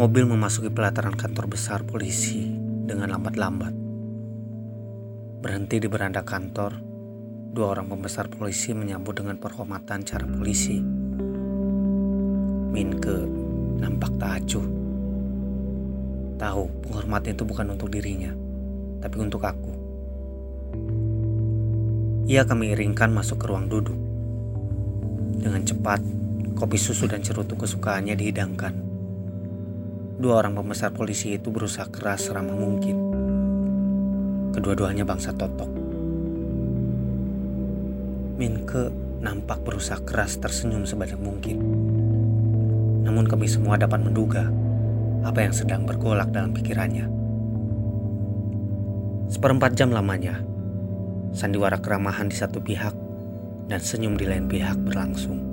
Mobil memasuki pelataran kantor besar polisi dengan lambat-lambat. Berhenti di beranda kantor, dua orang pembesar polisi menyambut dengan penghormatan cara polisi. Minke nampak tak acuh. Tahu penghormatan itu bukan untuk dirinya, tapi untuk aku. Ia kami iringkan masuk ke ruang duduk. Dengan cepat, kopi susu dan cerutu kesukaannya dihidangkan. Dua orang pembesar polisi itu berusaha keras seramah mungkin. Kedua-duanya bangsa totok. Minke nampak berusaha keras tersenyum sebanyak mungkin. Namun kami semua dapat menduga apa yang sedang bergolak dalam pikirannya. Seperempat jam lamanya, sandiwara keramahan di satu pihak dan senyum di lain pihak berlangsung.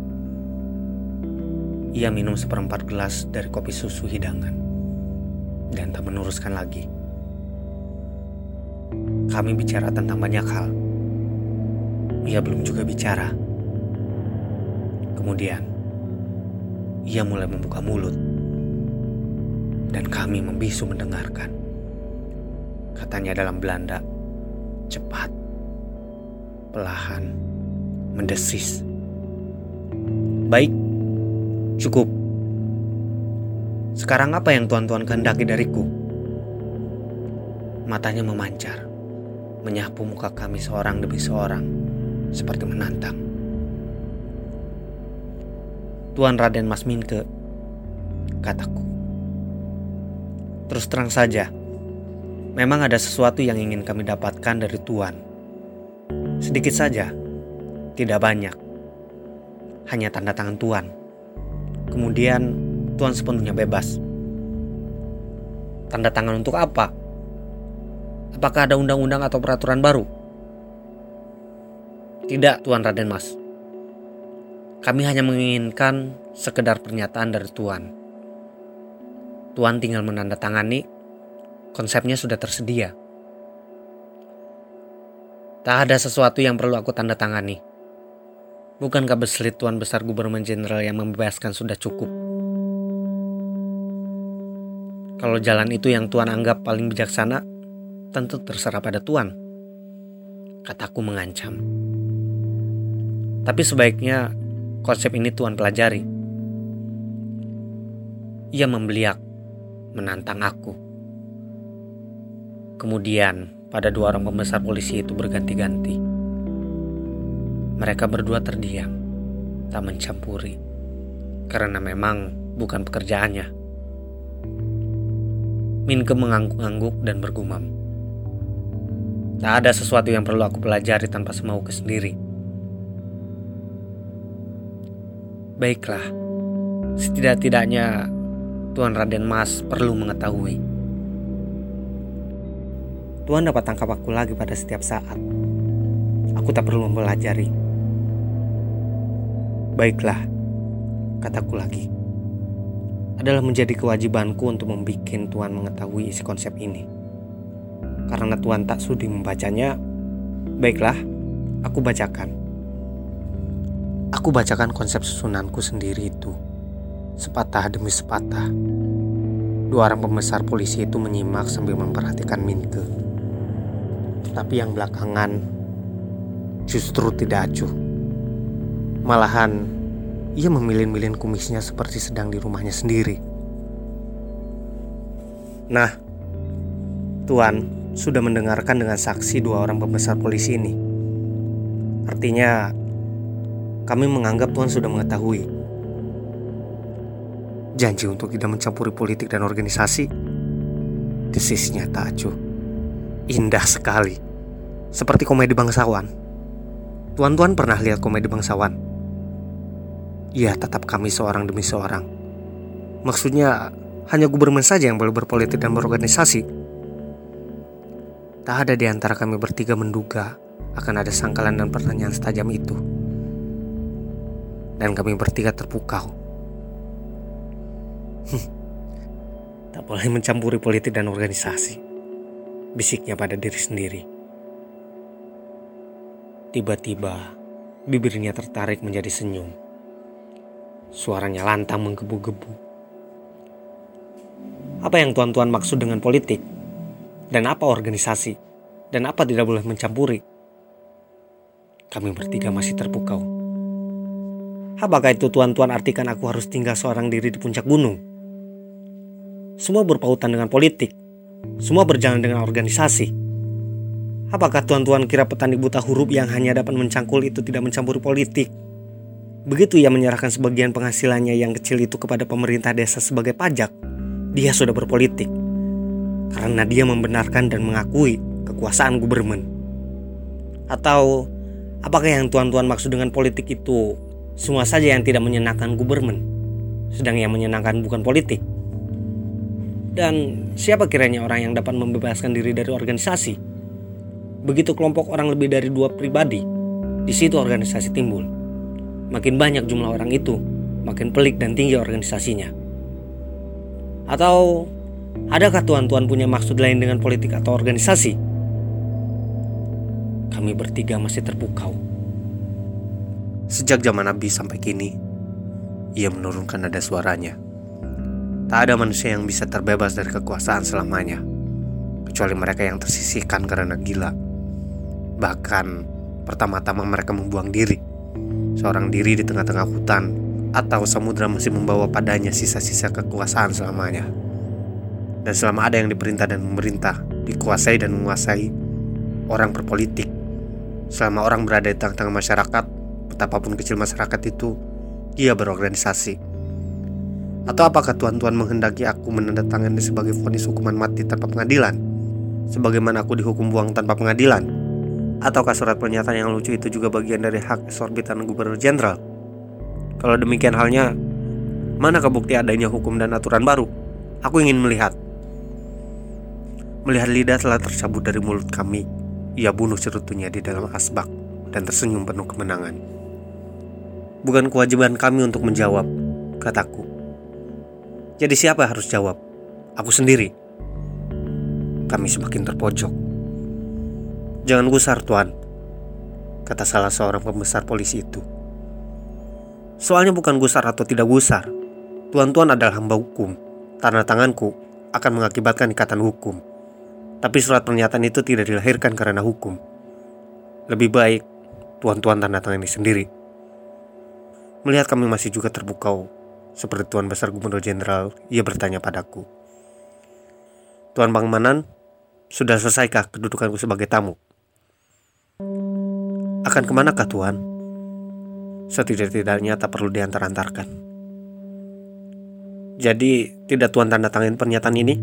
Ia minum seperempat gelas dari kopi susu hidangan dan tak meneruskan lagi. Kami bicara tentang banyak hal. Ia belum juga bicara. Kemudian, ia mulai membuka mulut. Dan kami membisu mendengarkan. Katanya dalam Belanda, cepat, pelahan, mendesis. Baik, Cukup. Sekarang apa yang tuan-tuan kehendaki dariku? Matanya memancar, menyapu muka kami seorang demi seorang, seperti menantang. Tuan Raden Mas Minke, kataku. Terus terang saja, memang ada sesuatu yang ingin kami dapatkan dari Tuan. Sedikit saja, tidak banyak. Hanya tanda tangan Tuan Kemudian Tuhan sepenuhnya bebas. Tanda tangan untuk apa? Apakah ada undang-undang atau peraturan baru? Tidak, Tuan Raden Mas. Kami hanya menginginkan sekedar pernyataan dari Tuan. Tuan tinggal menandatangani, konsepnya sudah tersedia. Tak ada sesuatu yang perlu aku tanda tangani. Bukankah beslit Tuan Besar Gubernur Jenderal yang membebaskan sudah cukup? Kalau jalan itu yang Tuan anggap paling bijaksana, tentu terserah pada Tuan. Kataku mengancam. Tapi sebaiknya konsep ini Tuan pelajari. Ia membeliak, menantang aku. Kemudian pada dua orang pembesar polisi itu berganti-ganti. Mereka berdua terdiam, tak mencampuri, karena memang bukan pekerjaannya. Minke mengangguk-angguk dan bergumam. Tak ada sesuatu yang perlu aku pelajari tanpa semauku sendiri. Baiklah, setidak-tidaknya Tuan Raden Mas perlu mengetahui. Tuan dapat tangkap aku lagi pada setiap saat. Aku tak perlu mempelajari. Baiklah, kataku lagi. Adalah menjadi kewajibanku untuk membuat Tuhan mengetahui isi konsep ini. Karena Tuhan tak sudi membacanya, baiklah, aku bacakan. Aku bacakan konsep susunanku sendiri itu, sepatah demi sepatah. Dua orang pembesar polisi itu menyimak sambil memperhatikan Minke. Tapi yang belakangan justru tidak acuh. Malahan, ia memilin-milin kumisnya seperti sedang di rumahnya sendiri. Nah, Tuan sudah mendengarkan dengan saksi dua orang pembesar polisi ini. Artinya, kami menganggap Tuan sudah mengetahui. Janji untuk tidak mencampuri politik dan organisasi. Desisnya tak acuh. Indah sekali. Seperti komedi bangsawan. Tuan-tuan pernah lihat komedi bangsawan? Ya, tetap kami seorang demi seorang. Maksudnya, hanya gubernur saja yang boleh berpolitik dan berorganisasi. Tak ada di antara kami bertiga menduga akan ada sangkalan dan pertanyaan setajam itu. Dan kami bertiga terpukau. tak boleh mencampuri politik dan organisasi. Bisiknya pada diri sendiri. Tiba-tiba, bibirnya tertarik menjadi senyum. Suaranya lantang menggebu-gebu. Apa yang tuan-tuan maksud dengan politik? Dan apa organisasi? Dan apa tidak boleh mencampuri? Kami bertiga masih terpukau. Apakah itu tuan-tuan artikan aku harus tinggal seorang diri di puncak gunung? Semua berpautan dengan politik. Semua berjalan dengan organisasi. Apakah tuan-tuan kira petani buta huruf yang hanya dapat mencangkul itu tidak mencampuri politik? Begitu ia menyerahkan sebagian penghasilannya yang kecil itu kepada pemerintah desa sebagai pajak, dia sudah berpolitik karena dia membenarkan dan mengakui kekuasaan gubernur. Atau apakah yang tuan-tuan maksud dengan politik itu semua saja yang tidak menyenangkan gubernur, sedang yang menyenangkan bukan politik? Dan siapa kiranya orang yang dapat membebaskan diri dari organisasi? Begitu kelompok orang lebih dari dua pribadi, di situ organisasi timbul. Makin banyak jumlah orang itu, makin pelik dan tinggi organisasinya. Atau Adakah tuan-tuan punya maksud lain dengan politik atau organisasi? Kami bertiga masih terpukau. Sejak zaman Nabi sampai kini, ia menurunkan nada suaranya. Tak ada manusia yang bisa terbebas dari kekuasaan selamanya, kecuali mereka yang tersisihkan karena gila. Bahkan, pertama-tama mereka membuang diri. Seorang diri di tengah-tengah hutan atau samudra masih membawa padanya sisa-sisa kekuasaan selamanya. Dan selama ada yang diperintah dan memerintah, dikuasai dan menguasai orang berpolitik. Selama orang berada di tengah-tengah masyarakat, betapapun kecil masyarakat itu, ia berorganisasi. Atau apakah tuan-tuan menghendaki aku menandatangani sebagai vonis hukuman mati tanpa pengadilan? Sebagaimana aku dihukum buang tanpa pengadilan? Ataukah surat pernyataan yang lucu itu juga bagian dari hak eksorbitan gubernur jenderal? Kalau demikian halnya, mana kebukti adanya hukum dan aturan baru? Aku ingin melihat. Melihat lidah telah tercabut dari mulut kami, ia bunuh cerutunya di dalam asbak dan tersenyum penuh kemenangan. Bukan kewajiban kami untuk menjawab, kataku. Jadi siapa harus jawab? Aku sendiri. Kami semakin terpojok. Jangan gusar, Tuan, kata salah seorang pembesar polisi itu. Soalnya bukan gusar atau tidak gusar. Tuan-tuan adalah hamba hukum. Tanda tanganku akan mengakibatkan ikatan hukum. Tapi surat pernyataan itu tidak dilahirkan karena hukum. Lebih baik tuan-tuan tanda ini sendiri. Melihat kami masih juga terbukau, seperti Tuan Besar Gubernur Jenderal, ia bertanya padaku. Tuan Bangmanan, sudah selesaikah kedudukanku sebagai tamu? Akan ke manakah Tuan? Setidak-tidaknya tak perlu diantar-antarkan. Jadi, tidak Tuan tanda tangan pernyataan ini?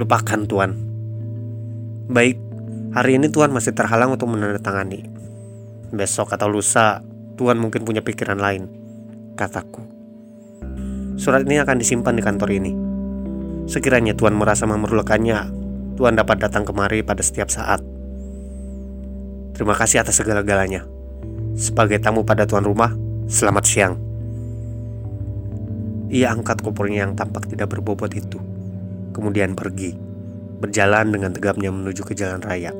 Lupakan Tuan. Baik, hari ini Tuan masih terhalang untuk menandatangani. Besok atau lusa, Tuan mungkin punya pikiran lain, kataku. Surat ini akan disimpan di kantor ini. Sekiranya Tuan merasa memerlukannya, Tuan dapat datang kemari pada setiap saat. Terima kasih atas segala-galanya. Sebagai tamu pada tuan rumah, selamat siang. Ia angkat kopornya yang tampak tidak berbobot itu kemudian pergi, berjalan dengan tegapnya menuju ke jalan raya.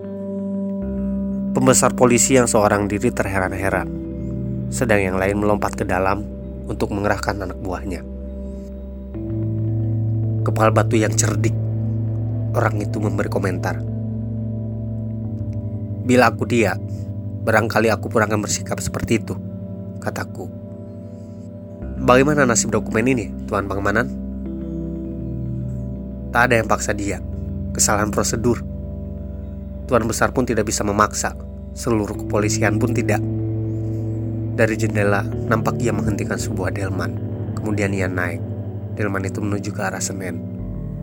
Pembesar polisi yang seorang diri terheran-heran, sedang yang lain melompat ke dalam untuk mengerahkan anak buahnya. Kepala batu yang cerdik, orang itu memberi komentar. Bila aku dia, barangkali aku pun akan bersikap seperti itu, kataku. Bagaimana nasib dokumen ini, Tuan Pangemanan? Tak ada yang paksa dia. Kesalahan prosedur. Tuan besar pun tidak bisa memaksa. Seluruh kepolisian pun tidak. Dari jendela, nampak ia menghentikan sebuah delman. Kemudian ia naik. Delman itu menuju ke arah Senen.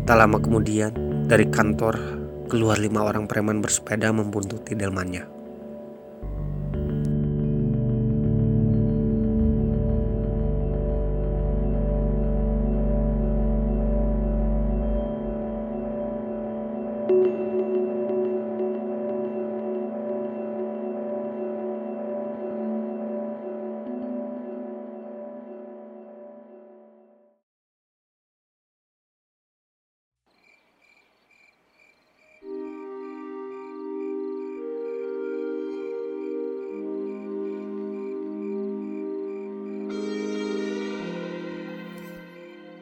Tak lama kemudian, dari kantor keluar lima orang preman bersepeda membuntuti delmannya.